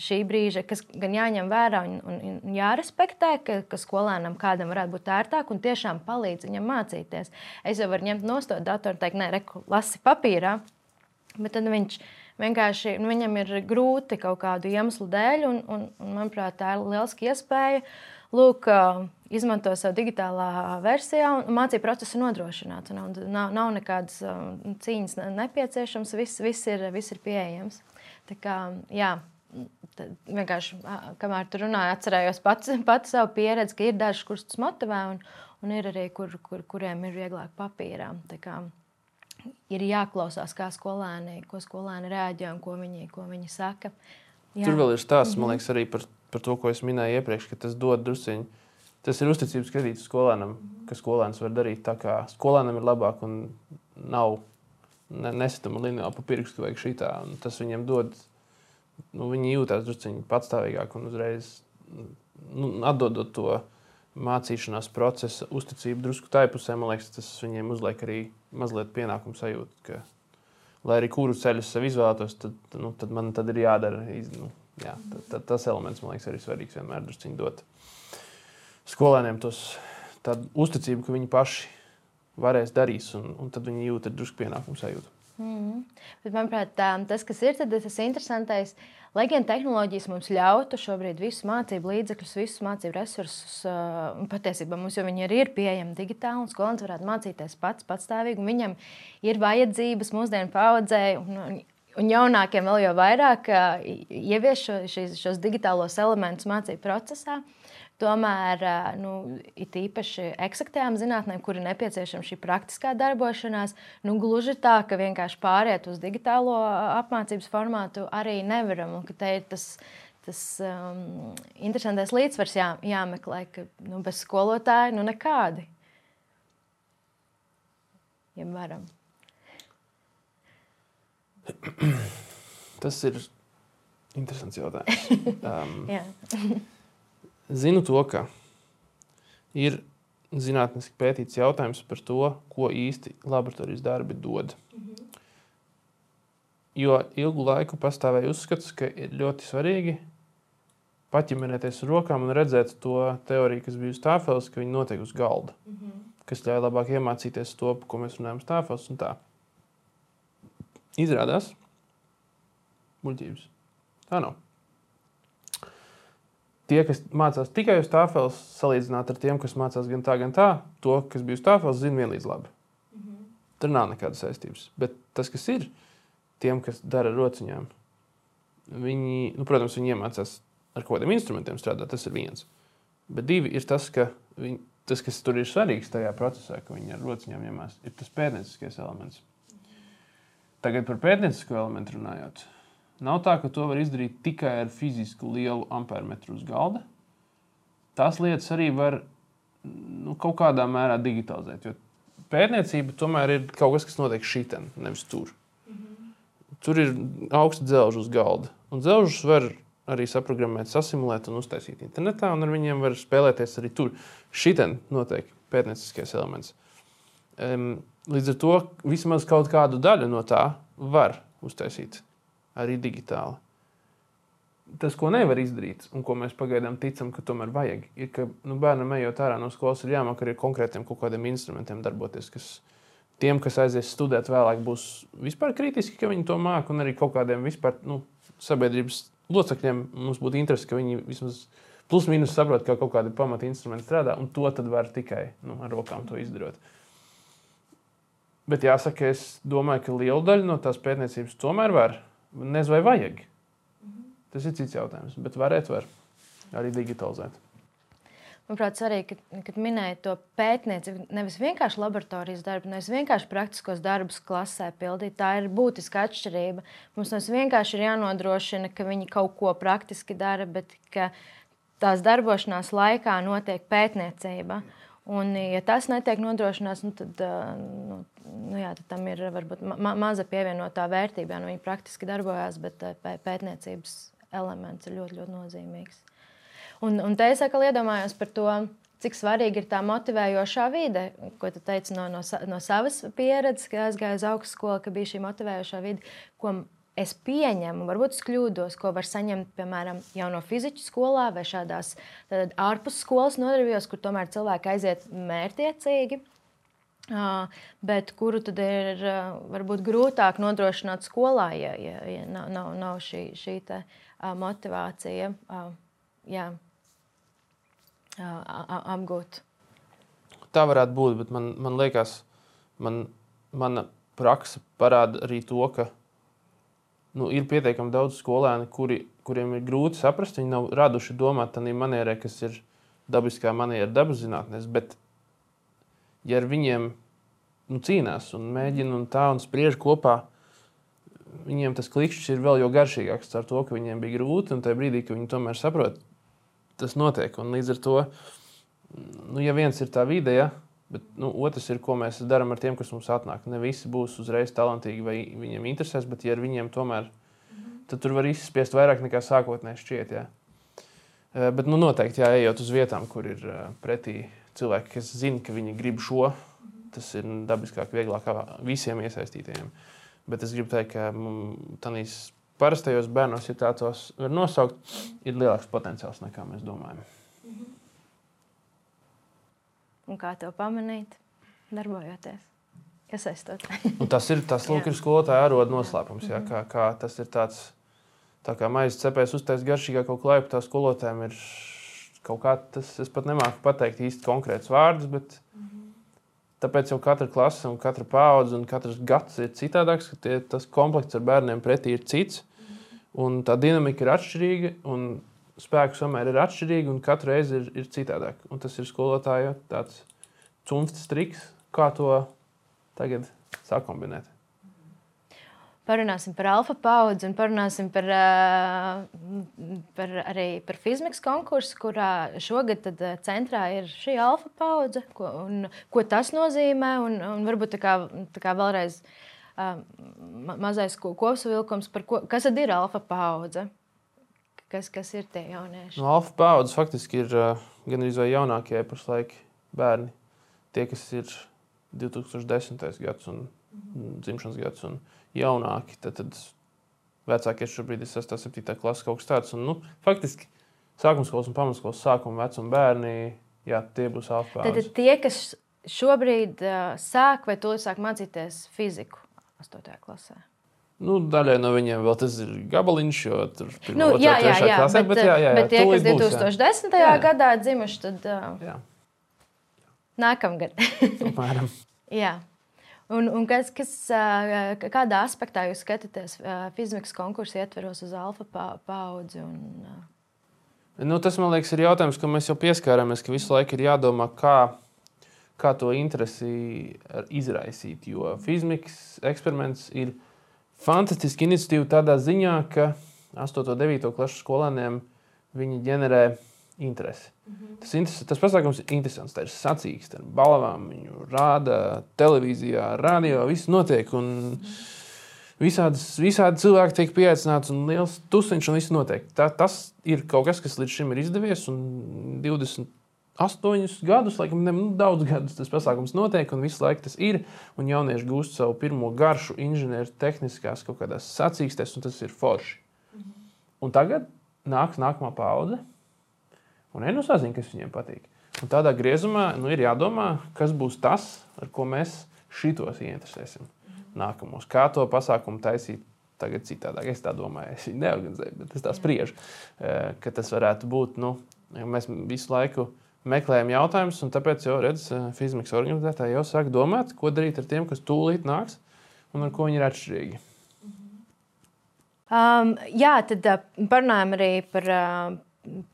šī brīža, kas gan jāņem vērā un, un, un jārespektē, ka, ka skolēnam kādam varētu būt ērtāk un tiešām palīdz viņam mācīties. Es jau varu ņemt no to datoru, teikt, nē, reku, lasi papīrā, bet tad viņš vienkārši nu, viņam ir grūti kaut kādu iemeslu dēļ, un, un, un manuprāt, tā ir lieliska iespēja. Lūk, izmanto savu digitālā versijā un mācību procesu nodrošināt. Nav, nav, nav nekādas cīņas nepieciešams, viss, viss, ir, viss ir pieejams. Tā kā, jā, vienkārši, kamēr tu runāji, atcerējos pats, pats savu pieredzi, ka ir daži, kurus tas motivē, un, un ir arī, kur, kur, kuriem ir vieglāk papīrā. Ir jāklausās, kā skolēni, ko skolēni reaģē un ko viņi, ko viņi saka. Jā. Tur vēl ir stāsts, man mhm. liekas, arī par, par to, ko es minēju iepriekš, ka tas dod drusciņu tas ir uzticības kredīts skolēnam, ka skolēns var darīt tā, kā skolēnam ir labāk un nav ne, nesitama lineāla pa pirkstu vai šitā. Tas viņiem dod, nu, viņi jūtas drusciņi patstāvīgāk un uzreiz nu, atdodot to mācīšanās procesa uzticību drusku tai pusē, man liekas, tas viņiem uzliek arī mazliet pienākumu sajūtu, ka, lai arī kuru ceļu sev izvēlētos, tad, nu, tad man tad ir jādara. Nu, jā, tad, tad, tas elements, man liekas, arī svarīgs vienmēr drusciņi dot skolēniem tos, tādu uzticību, ka viņi paši varēs darīt, un, un tad viņi jūt drusku pienākumu sajūtu. Mm -hmm. Bet, manuprāt, tā, tas, kas ir tas interesantais, lai gan tehnoloģijas mums ļautu šobrīd visus mācību līdzekļus, visus mācību resursus, uh, patiesībā mums jau viņi arī ir pieejami digitāli, un skolēns varētu mācīties pats, patstāvīgi, viņam ir vajadzības mūsdienu paudzē. Un, un, Un jaunākiem vēl jau vairāk ievies šo, šīs, šos digitālos elementus mācību procesā. Tomēr nu, it īpaši eksaktajām zinātnēm, kur ir nepieciešama šī praktiskā darbošanās, nu, gluži tā, ka vienkārši pāriet uz digitālo apmācības formātu arī nevaram. Un, te ir tas, tas um, interesantais līdzsvars jā, jāmeklē, ka nu, bez skolotāja nu nekādi. Ja varam. Tas ir interesants jautājums. Um, Zinu to, ka ir zinātniski pētīts jautājums par to, ko īsti laboratorijas darbi dod. -hmm. Jo ilgu laiku pastāvēja uzskats, ka ir ļoti svarīgi paķeminēties ar rokām un redzēt to teoriju, kas bija uz tāfeles, ka viņi notiek uz galda. Mm -hmm. Kas ļauj labāk iemācīties to, ko mēs runājam uz tāfeles. Izrādās, muļķības. Tā nav tie, kas mācās tikai uz tāfeles, salīdzināt ar tiem, kas mācās gan tā, gan tā, to, kas bija uz tāfeles, zina vienlīdz labi. Mm -hmm. Tur nav nekādas saistības. Bet tas, kas ir tiem, kas dara ar rociņām, viņi, nu, protams, viņi iemācās ar kādiem instrumentiem strādāt. Tas ir viens. Bet divi ir tas, ka viņi, tas, kas tur ir svarīgs tajā procesā, ka viņi ar rociņām iemācās, ir tas pētnieciskais elements. Tagad par pētniecisko elementu runājot. Nav tā, ka to var izdarīt tikai ar fizisku lielu ampermetru uz galda. Tās lietas arī var nu, kaut kādā mērā digitalizēt. Jo pētniecība tomēr ir kaut kas, kas notiek šitien, nevis tur. -hmm. tur ir augsts dzelžs uz galda. Un dzelžus var arī saprogrammēt, sasimulēt un uztaisīt internetā, un ar viņiem var spēlēties arī tur. Šitien notiek pētnieciskais elements. Līdz ar to vismaz kaut kādu daļu no tā var uztaisīt arī digitāli. Tas, ko nevar izdarīt, un ko mēs pagaidām ticam, ka tomēr vajag, ir, ka nu, bērnam ejot ārā no skolas, ir jāmāk arī konkrētiem kaut kādiem instrumentiem darboties, kas tiem, kas aizies studēt vēlāk, būs vispār kritiski, ka viņi to māca, un arī kaut kādiem vispār nu, sabiedrības locekļiem mums būtu interesi, ka viņi vismaz plus mīnus saprot, kā kaut kādi pamata instrumenti strādā, un to tad var tikai nu, ar rokām to izdarot. Bet jāsaka, es domāju, ka liela daļa no tās pētniecības tomēr var. Nezinu, vai vajag. Tas ir cits jautājums, bet varētu var arī digitalizēt. Manuprāt, svarīgi, kad, kad minēja to pētniecību, nevis vienkārši laboratorijas darbu, nevis vienkārši praktiskos darbus klasē pildīt. Tā ir būtiska atšķirība. Mums nevis vienkārši ir jānodrošina, ka viņi kaut ko praktiski dara, bet ka tās darbošanās laikā notiek pētniecība. Un, ja tas netiek nodrošināts, nu, tad, nu, nu, jā, tad tam ir varbūt ma maza pievienotā vērtība. Nu, viņi praktiski darbojas, bet pētniecības elements ir ļoti, ļoti nozīmīgs. Un, un te es atkal iedomājos par to, cik svarīga ir tā motivējošā vide, ko tu teici no, no, no savas pieredzes, kad aizgāju uz augstskolu, ka bija šī motivējošā vide, ko es pieņemu, varbūt es kļūdos, ko var saņemt, piemēram, no fizikas skolā vai šādās ārpus skolas nodarbībās, kur tomēr cilvēki aiziet mērķiecīgi. Uh, bet kuru tad ir uh, varbūt grūtāk nodrošināt skolā, ja, ja, ja nav, nav, nav šī, šī te, uh, motivācija. Jā apgūt. Tā varētu būt, bet man, man liekas, man, mana praksa parāda arī to, ka nu, ir pietiekami daudz skolēnu, kuri, kuriem ir grūti saprast. Viņi nav raduši domāt tādā manierē, kas ir dabiskā maniera, dabas zinātnēs. Bet, ja ar viņiem nu, cīnās un mēģina un tā un spriež kopā, viņiem tas klikšķis ir vēl garšīgāks ar to, ka viņiem bija grūti. Un tajā brīdī, kad viņi tomēr saprot, tas notiek. Un līdz ar to, nu, ja viens ir tā vide, ja, bet nu, otrs ir, ko mēs darām ar tiem, kas mums atnāk. Ne visi būs uzreiz talantīgi vai viņiem interesēs, bet ja ar viņiem tomēr, tad tur var izspiest vairāk nekā sākotnēji šķiet. Ja. Eh, bet nu, noteikti jāejot uz vietām, kur ir eh, pretī cilvēki, kas zina, ka viņi grib šo. Tas ir dabiskāk, vieglāk visiem iesaistītajiem. Bet es gribu teikt, ka tādīs parastajos bērnos, ja tā tos var nosaukt, ir lielāks potenciāls nekā mēs domājam. Un kā to pamanīt, darbojoties, tas ir tas, lūk, ir skolotāja arodu noslēpums. Jā, kā, kā tas ir tāds, tā kā maizes cepēs uztaisīt garšīgāk kaut klaipu, tā skolotājiem ir kaut kā tas, es pat nemāku pateikt īsti konkrēts vārdus, bet mm -hmm. Tāpēc jau katra klase, un katra paudze un katrs gads ir citādāks, ka tie, tas komplekts ar bērniem pretī ir cits. Un tā dinamika ir atšķirīga, un spēku samēra ir atšķirīga, un katra reize ir, ir citādāk. Un tas ir skolotāja tāds cunfts triks, kā to tagad sakombinēt. Parunāsim par alfa paudzi un parunāsim par, par, arī par fizikas konkursu, kurā šogad centrā ir šī alfa paudze. Ko, un, ko tas nozīmē? Un, un varbūt tā kā, tā kā vēlreiz uh, mazais kopsavilkums, ko, kas tad ir alfa paudze? Kas, kas ir tie jaunieši? No nu, alfa paudzes faktiski ir uh, gan arī jaunākie pašlaik bērni. Tie, kas ir 2010. gads un dzimšanas gads un jaunāki, tad, tad vecākie šobrīd ir 6. un 7. klases kaut kas tāds. Un, nu, faktiski sākuma skolas un pamatskolas sākuma vecuma bērni, jā, tie būs alfa paudze. Tad tie, kas šobrīd uh, sāk vai to sāk mācīties fiziku, 8. klasē. Nu, daļai no viņiem vēl tas ir gabaliņš, jo tur ir nu, jā, jā, jā, klasē, bet, bet, jā, jā, jā, bet tie, kas 2010. Būs, jā. gadā dzimuši, tad uh, jā. nākamgad. Apmēram. jā. Un, un kas, kas, kādā aspektā jūs skatāties fizikas konkursu ietveros uz alfa paudzi? Un, nu, tas, man liekas, ir jautājums, ka mēs jau pieskārāmies, ka visu laiku ir jādomā, kā kā to interesi izraisīt. Jo fizikas eksperiments ir fantastiska iniciatīva tādā ziņā, ka 8. un 9. klases skolēniem viņi ģenerē interesi. Mm -hmm. Tas, interes, tas pasākums ir interesants. Tā ir sacīksts ar balvām. Viņu rāda televīzijā, radio, viss notiek. Un. Visādas, visādi cilvēki tiek pieaicināti, un liels tusiņš, un viss notiek. Tā, tas ir kaut kas, kas līdz šim ir izdevies. 28 gadus, laikam, ne, nu, daudz gadus tas pasākums notiek, un visu laiku tas ir. Un jaunieši gūst savu pirmo garšu inženieru tehniskās kaut kādās sacīkstēs, un tas ir forši. Mhm. Un tagad nāks nākamā paudze, un enu sazina, kas viņiem patīk. Un tādā griezumā nu, ir jādomā, kas būs tas, ar ko mēs šitos ieinteresēsim nākamos. Kā to pasākumu taisīt tagad citādāk? Es tā domāju, es viņu neorganizēju, bet es tā spriežu, eh, ka tas varētu būt. Nu, mēs visu laiku meklējam jautājumus, un tāpēc jau redzam, eh, fizikas organizētāji jau sāk domāt, ko darīt ar tiem, kas tūlīt nāks un ar ko viņi ir atšķirīgi. Um, jā, tad uh, parunājam arī par uh,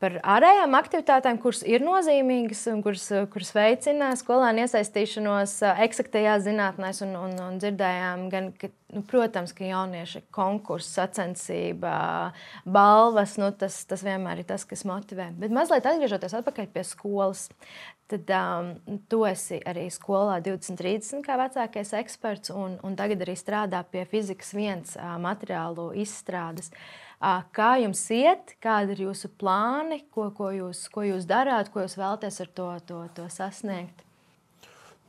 par ārējām aktivitātēm, kuras ir nozīmīgas un kuras, kuras veicina skolēnu iesaistīšanos eksaktajās zinātnēs. Un, un, un dzirdējām, gan, ka, nu, protams, ka jaunieši konkursu, sacensība, balvas, nu, tas, tas vienmēr ir tas, kas motivē. Bet mazliet atgriežoties atpakaļ pie skolas. Tad um, tu esi arī skolā 2030 kā vecākais eksperts, un, un tagad arī strādā pie fizikas viens uh, materiālu izstrādes. Uh, Kā jums iet, kādi ir jūsu plāni, ko, ko, jūs, ko jūs darāt, ko jūs vēlaties ar to, to, to sasniegt?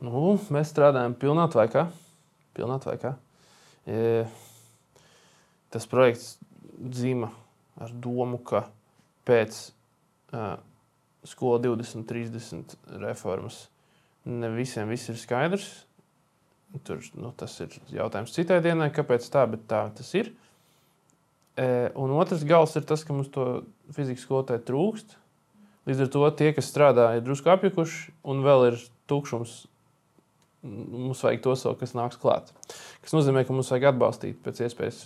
Nu, mēs strādājam pilnatvaikā. pilnatvaikā. E, tas projekts dzīvo ar domu, ka pēc uh, skola 2030 reformas ne visiem viss ir skaidrs. Tur, nu, tas ir jautājums citai dienai, kāpēc tā, bet tā tas ir. E, un otrs gals ir tas, ka mums to fizikas skolotāju trūkst. Līdz ar to tie, kas strādā, ir drusku apjukuši, un vēl ir tukšums. Mums vajag to savu, kas nāks klāt. Tas nozīmē, ka mums vajag atbalstīt pēc iespējas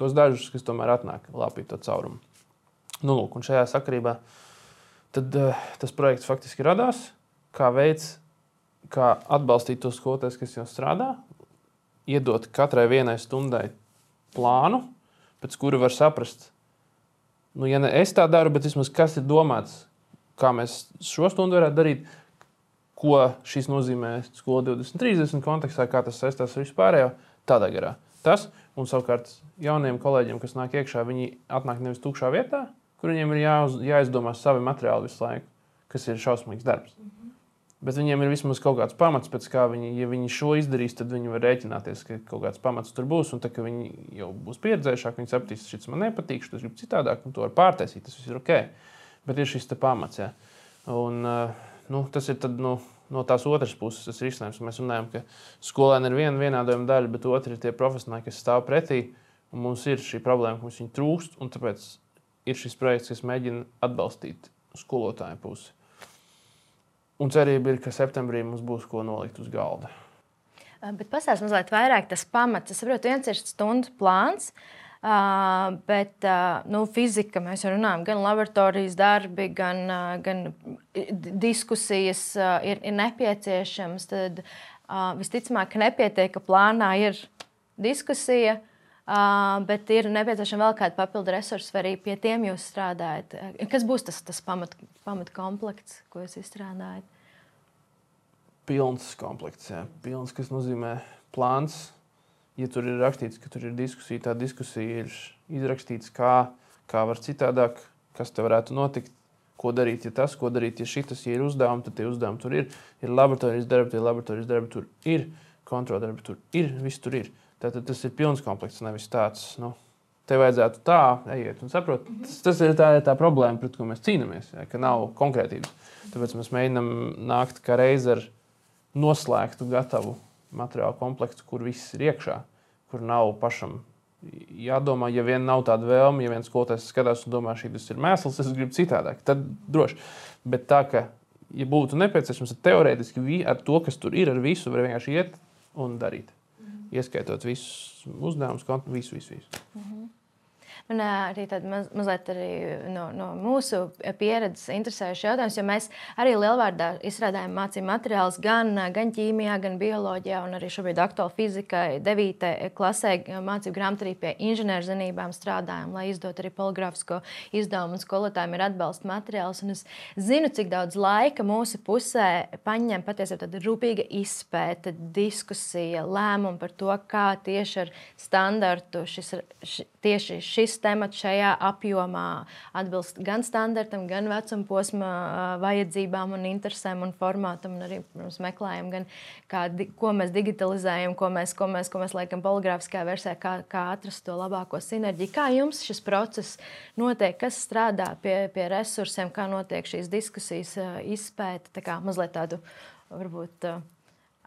tos dažus, kas tomēr atnāk lāpīt to caurumu. Nu, lūk, un šajā sakarībā tad, uh, tas projekts faktiski radās kā veids, kā atbalstīt tos skolotājus, kas jau strādā, iedot katrai vienai stundai plānu, pēc kura var saprast, nu, ja ne es tā daru, bet vismaz kas ir domāts, kā mēs šo stundu varētu darīt, ko šis nozīmē skola 2030 kontekstā, kā tas saistās ar vispārējo, tādā garā. Tas, un savukārt jauniem kolēģiem, kas nāk iekšā, viņi atnāk nevis tukšā vietā, kur viņiem ir jāuz, jāizdomā savi materiāli visu laiku, kas ir šausmīgs darbs. Mm -hmm. Bet viņiem ir vismaz kaut kāds pamats, pēc kā viņi, ja viņi šo izdarīs, tad viņi var rēķināties, ka kaut kāds pamats tur būs. Un tā, ka viņi jau būs pieredzējušāki, viņi sapratīs, šis man nepatīk, tas grib citādāk, un to var pārtaisīt. Tas viss ir ok. Bet ir šis pamats. Ja. Un, eh, nu, tas ir tad, nu, no tās otras puses tas risinājums. Mēs runājam, ka skolēni ir viena vienādojuma daļa, bet otra ir tie profesionāļi, kas stāv pretī. Mums ir šī problēma, ka mums viņi trūkst, un tāpēc ir šis projekts, kas mēģina atbalstīt skolotāju pusi. Un cerība ir, ka septembrī mums būs ko nolikt uz galda. Bet pastāstiet mazliet vairāk tas pamats. Es saprotu, viens ir stundu plāns. Uh, bet uh, nu, fizika mēs jau runājam, gan laboratorijas darbi, gan, uh, gan diskusijas uh, ir, ir nepieciešamas. Tad uh, visticamāk, nepietiek, ka plānā ir diskusija, uh, bet ir nepieciešama vēl kāda papildu resursa, vai arī pie tiem jūs strādājat. Kas būs tas, tas pamat, pamat komplekts, ko jūs izstrādājat? pilns komplekts. Jā. Pilns, kas nozīmē plāns. Ja tur ir rakstīts, ka tur ir diskusija, tā diskusija ir izrakstīts, kā, kā var citādāk, kas te varētu notikt, ko darīt, ja tas, ko darīt, ja šis ja ir uzdevums, tad tie uzdevumi tur ir. Ir laboratorijas darbi, tie laboratorijas darbi tur ir, kontroldarbi tur ir, viss tur ir. Tātad tas ir pilns komplekts, nevis tāds. Nu, Te vajadzētu tā, ejiet un saprotiet. Tas, tas ir tā, tā problēma, pret ko mēs cīnāmies, ja, ka nav konkrētības. Tāpēc mēs mēģinām nākt kā reizē ar noslēgtu, gatavu materiālu komplektu, kur viss ir iekšā, kur nav pašam jādomā, ja vien nav tāda vēlme, ja viens skolotājs skatās un domā, šī ir mēsls, es gribu citādāk, tad droši. Bet tā, ka, ja būtu nepieciešams, tad teorētiski ar to, kas tur ir, ar visu var vienkārši iet un darīt. -hmm. Ieskaitot visus uzdevumus, visu, visu. visu. Mm man arī tāda maz, mazliet arī no, no mūsu pieredzes interesējuši jautājums, jo mēs arī lielvārdā izstrādājam mācību materiālus gan, gan ķīmijā, gan bioloģijā, un arī šobrīd aktuāli fizikai, 9. klasē mācību grāmatā arī pie inženierzinībām strādājam, lai izdot arī poligrāfisko izdevumu, un skolotājiem ir atbalsta materiāls. Un es zinu, cik daudz laika mūsu pusē paņem patiesībā tāda rūpīga izpēta, diskusija, lēmumi par to, kā tieši ar standartu šis, š, tieši šis temats šajā apjomā atbilst gan standartam, gan vecuma posma vajadzībām un interesēm un formātam. Un arī protams, meklējam, gan kā, ko mēs digitalizējam, ko mēs, ko mēs, ko mēs liekam poligrāfiskā versijā, kā, kā atrast to labāko sinerģiju. Kā jums šis process notiek, kas strādā pie, pie resursiem, kā notiek šīs diskusijas izpēta, tā kā mazliet tādu varbūt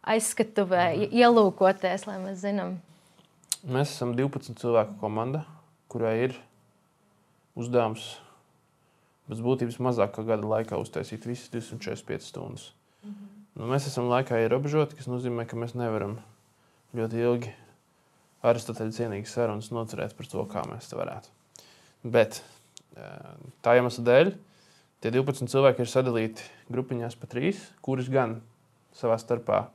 aizskatuvē ielūkoties, lai mēs zinām. Mēs esam 12 cilvēku komanda, kurai ir uzdevums pēc būtības mazāk kā gada laikā uztaisīt visas 245 stundas. Mm -hmm. nu, mēs esam laikā ierobežoti, kas nozīmē, ka mēs nevaram ļoti ilgi Aristoteļa cienīgas sarunas nocerēt par to, kā mēs to varētu. Bet tā iemesla dēļ tie 12 cilvēki ir sadalīti grupiņās pa trīs, kuras gan savā starpā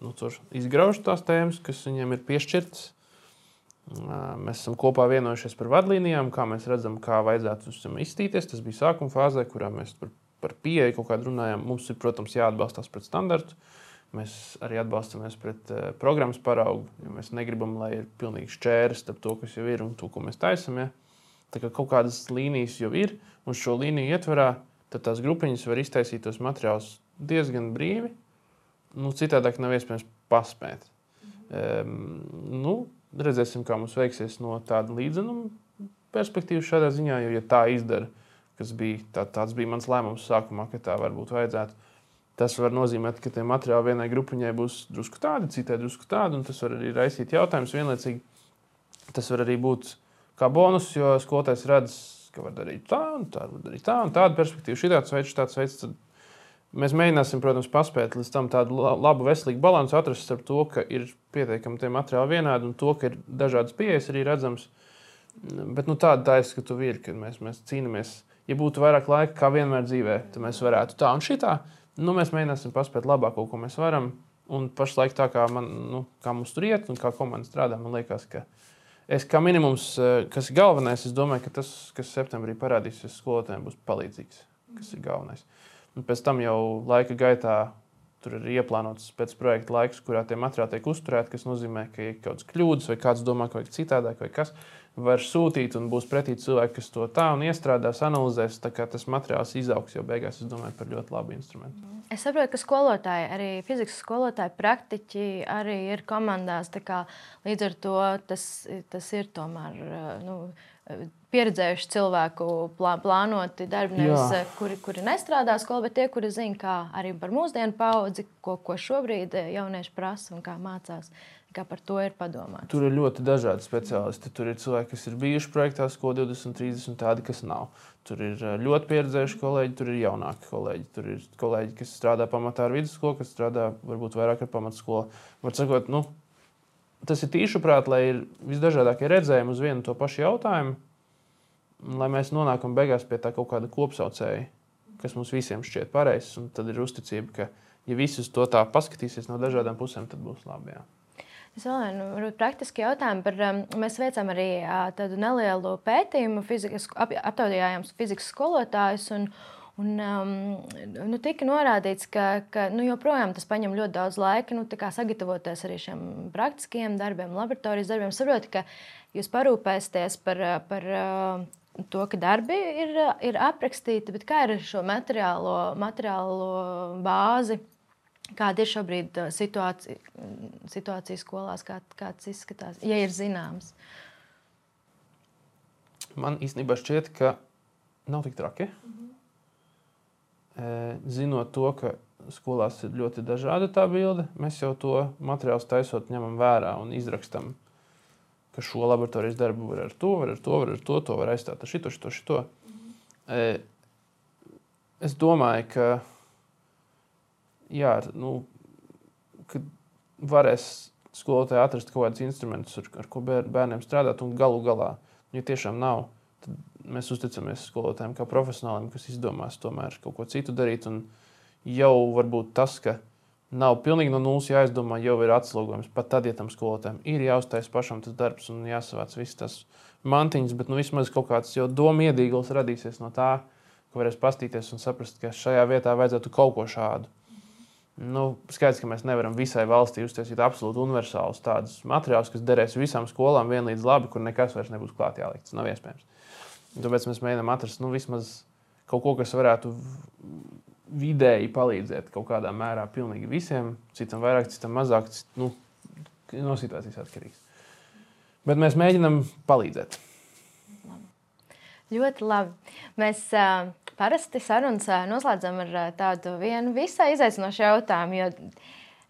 nu, izgrauž tās tēmas, kas viņiem ir piešķirtas. Mēs esam kopā vienojušies par vadlīnijām, kā mēs redzam, kā vajadzētu izstīties. Tas bija sākuma fāzē, kurā mēs par, par pieeju kaut kādā runājām. Mums ir, protams, jāatbalstās pret standartu. Mēs arī atbalstāmies pret uh, programmas paraugu, jo mēs negribam, lai ir pilnīgi šķērs starp to, kas jau ir un to, ko mēs taisām. Ja? Tā kā kaut kādas līnijas jau ir, un šo līniju ietverā tās grupiņas var iztaisīt tos materiālus diezgan brīvi. Nu, citādāk nav iespējams paspēt. Um, nu, redzēsim, kā mums veiksies no tāda līdzenuma perspektīvas šādā ziņā. Jo, ja tā izdara, kas bija, tā, tāds bija mans lēmums sākumā, ka tā varbūt vajadzētu, tas var nozīmēt, ka tie materiāli vienai grupiņai būs drusku tādi, citai drusku tādi, un tas var arī raisīt jautājumus vienlaicīgi. Tas var arī būt kā bonus, jo skolotājs redz, ka var darīt tā, un tā, var darīt tā, un tāda perspektīva, šī tāds veids, tāds veids. Tad Mēs mēģināsim, protams, paspēt līdz tam tādu labu, veselīgu balansu atrast starp to, ka ir pietiekami tie materiāli vienādi un to, ka ir dažādas pieejas arī redzams. Bet nu, tāda tā izskatu ir, kad mēs, mēs cīnāmies. Ja būtu vairāk laika, kā vienmēr dzīvē, tad mēs varētu tā un šitā. Nu, mēs mēģināsim paspēt labāko, ko mēs varam. Un pašlaik tā kā, man, nu, kā mums tur iet un kā komanda strādā, man liekas, ka es kā minimums, eh, kas ir galvenais, es domāju, ka tas, kas septembrī parādīsies skolotājiem, būs palīdzīgs. Tas ir galvenais. Mm. Un pēc tam jau laika gaitā tur ir ieplānots pēc projekta laiks, kurā tie materiāli tiek uzturēti, kas nozīmē, ka ir kaut kādas kļūdas, vai kāds domā, ka vajag citādāk, vai kas var sūtīt, un būs pretī cilvēki, kas to tā un iestrādās, analizēs. Kā tas materiāls izaugs, jau beigās es domāju par ļoti labu instrumentu. Es saprotu, ka skolotāji, arī fizikas skolotāji, praktiķi arī ir komandās. Līdz ar to tas, tas ir tomēr. Nu, pieredzējuši cilvēku plā, plānoti darbi, nevis Jā. kuri, kuri nestrādā skolā, bet tie, kuri zina, kā arī par mūsdienu paudzi, ko, ko šobrīd eh, jaunieši prasa un kā mācās. Kā par to ir padomāts? Tur ir ļoti dažādi speciālisti. Tur ir cilvēki, kas ir bijuši projektā, ko 20, 30, un tādi, kas nav. Tur ir eh, ļoti pieredzējuši kolēģi, tur ir jaunāki kolēģi. Tur ir kolēģi, kas strādā pamatā ar vidusskolu, kas strādā varbūt vairāk ar pamatskolu. Var sakot, nu, tas ir tīši prāt, lai ir visdažādākie redzējumi uz vienu to pašu jautājumu lai mēs nonākam beigās pie tā kaut kāda kopsaucēja, kas mums visiem šķiet pareizs. Tad ir uzticība, ka, ja visi uz to tā paskatīsies no dažādām pusēm, tad būs labi. Jā. Es vēl vienu praktisku jautājumu par. Um, mēs veicām arī uh, tādu nelielu pētījumu, fizikas, ap, aptaujājām fizikas skolotājus. Un, Un, um, nu, tika norādīts, ka, ka nu, joprojām tas prasa ļoti daudz laika nu, sagatavoties arī šiem praktiskiem darbiem, laboratorijas darbiem. Saprotu, ka jūs parūpēsieties par, par to, ka darbi ir, ir aprakstīti, bet kā ir ar šo materiālo, materiālo bāzi? Kāda ir šobrīd uh, situācija, situācija skolās, kā, kāds izskatās, ja ir zināms? Man īstenībā šķiet, ka nav tik traki. Mm -hmm. Zinot to, ka skolās ir ļoti dažāda tā bilde, mēs jau to materiālu taisot, ņemam vērā un izrakstam ka šo laboratorijas darbu var ar to, var ar to, var ar to, to var aizstāt ar šito, šito, šito. Mhm. Es domāju, ka, jā, nu, ka varēs skolotāji atrast kaut kādus instrumentus, ar, ar ko bērniem strādāt, un galu galā Ja tiešām nav, tad mēs uzticamies skolotājiem kā profesionāliem, kas izdomās tomēr kaut ko citu darīt. Un jau varbūt tas, ka nav pilnīgi no nulles jāizdomā, jau ir atslogojums. Pat tad, ja tam skolotājiem ir jāuztais pašam tas darbs un jāsavāc viss tas mantiņas, bet nu, vismaz kaut kāds jau domu iedīgls radīsies no tā, ka varēs pastīties un saprast, ka šajā vietā vajadzētu kaut ko šādu. Nu, skaidrs, ka mēs nevaram visai valstī uztaisīt absolūti universālus tādus materiālus, kas derēs visām skolām vienlīdz labi, kur nekas vairs nebūs klāt jālikt. Tas nav iespējams. Tāpēc mēs mēģinām atrast nu, vismaz kaut ko, kas varētu vidēji palīdzēt kaut kādā mērā pilnīgi visiem, citam vairāk, citam mazāk, cit, nu, no situācijas atkarīgs. Bet mēs mēģinām palīdzēt. Ļoti labi. Mēs uh, parasti sarunas uh, noslēdzam ar uh, tādu vienu visai izaicinošu jautājumu. Jo,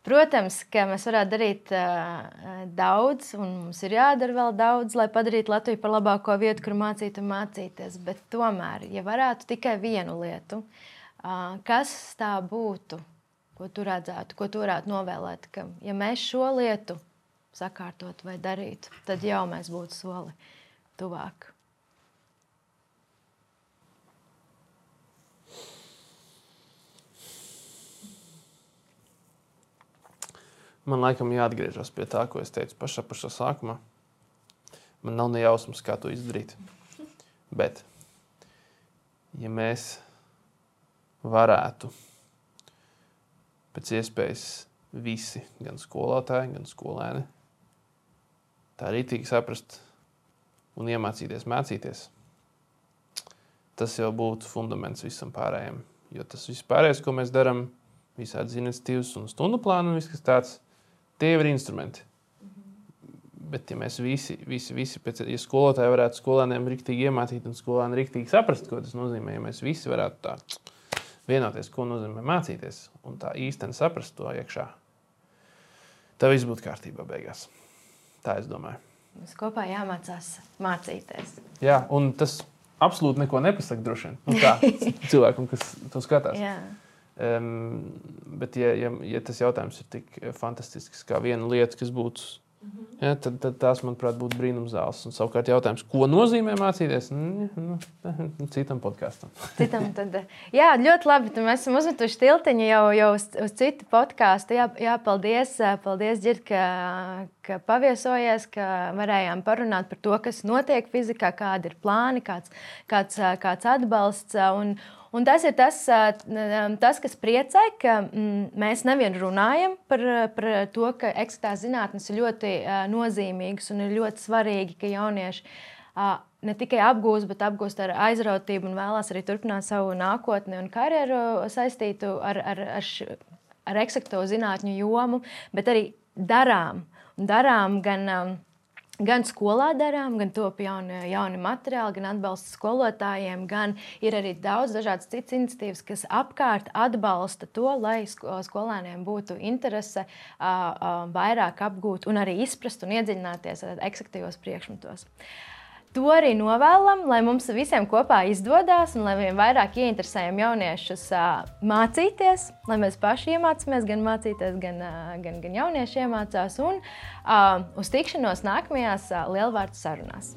protams, ka mēs varētu darīt uh, daudz, un mums ir jādara vēl daudz, lai padarītu Latviju par labāko vietu, kur mācīt un mācīties. Bet tomēr, ja varētu tikai vienu lietu, uh, kas tā būtu, ko tu redzētu, ko tu varētu novēlēt, ka ja mēs šo lietu sakārtot vai darītu, tad jau mēs būtu soli tuvāk. Man laikam jāatgriežas pie tā, ko es teicu pašā, pašā sākumā. Man nav ne jausmas, kā to izdarīt. Bet, ja mēs varētu pēc iespējas visi, gan skolotāji, gan skolēni, tā rītīgi saprast un iemācīties mācīties, tas jau būtu fundaments visam pārējiem. Jo tas viss pārējais, ko mēs darām, visādi iniciatīvas un stundu plānu un viss, kas tāds Tie ir instrumenti. Bet, ja mēs visi, visi, visi pēc, ja skolotāji varētu skolēniem rīktīgi iemācīt, un skolēni rīktīgi saprast, ko tas nozīmē, ja mēs visi varētu tā vienoties, ko nozīmē mācīties, un tā īstenībā saprast to iekšā, tad viss būtu kārtībā beigās. Tā es domāju. Mums kopā jāmācās mācīties. Jā, un tas absolūti neko nepasaka droši vien. Nu, tā cilvēkam, kas to skatās. Jā. Um, bet, ja, ja, ja tas jautājums ir tik fantastisks, kā viena lieta, kas būtu. Ja, tad, tad tās, manuprāt, būtu brīnumzāles. Un savukārt jautājums, ko nozīmē mācīties, nu, citam podkāstam. citam tad, jā, ļoti labi. Mēs esam uzmetuši tiltiņu jau, jau uz, uz citu podkāstu. Jā, jā, paldies, paldies Dzird, ka, paviesojies, ka varējām parunāt par to, kas notiek fizikā, kādi ir plāni, kāds, kāds, kāds atbalsts. Un, Un tas ir tas, tas kas priecē, ka mm, mēs nevien runājam par, par to, ka eksaktās zinātnes ir ļoti nozīmīgas un ir ļoti svarīgi, ka jaunieši ne tikai apgūst, bet apgūst ar aizrautību un vēlās arī turpināt savu nākotni un karjeru saistītu ar, ar, ar, ar eksakto zinātņu jomu, bet arī darām. Darām gan Gan skolā darām, gan top jauni, jauni materiāli, gan atbalsta skolotājiem, gan ir arī daudz dažādas citas iniciatīvas, kas apkārt atbalsta to, lai skolēniem būtu interese vairāk apgūt un arī izprast un iedziļināties eksaktīvos priekšmetos. To arī novēlam, lai mums visiem kopā izdodas un lai vien vairāk ieinteresējam jauniešus mācīties, lai mēs paši iemācāmies gan mācīties, gan, gan, gan jaunieši iemācās. Un uz tikšanos nākamajās lielvārdu sarunās.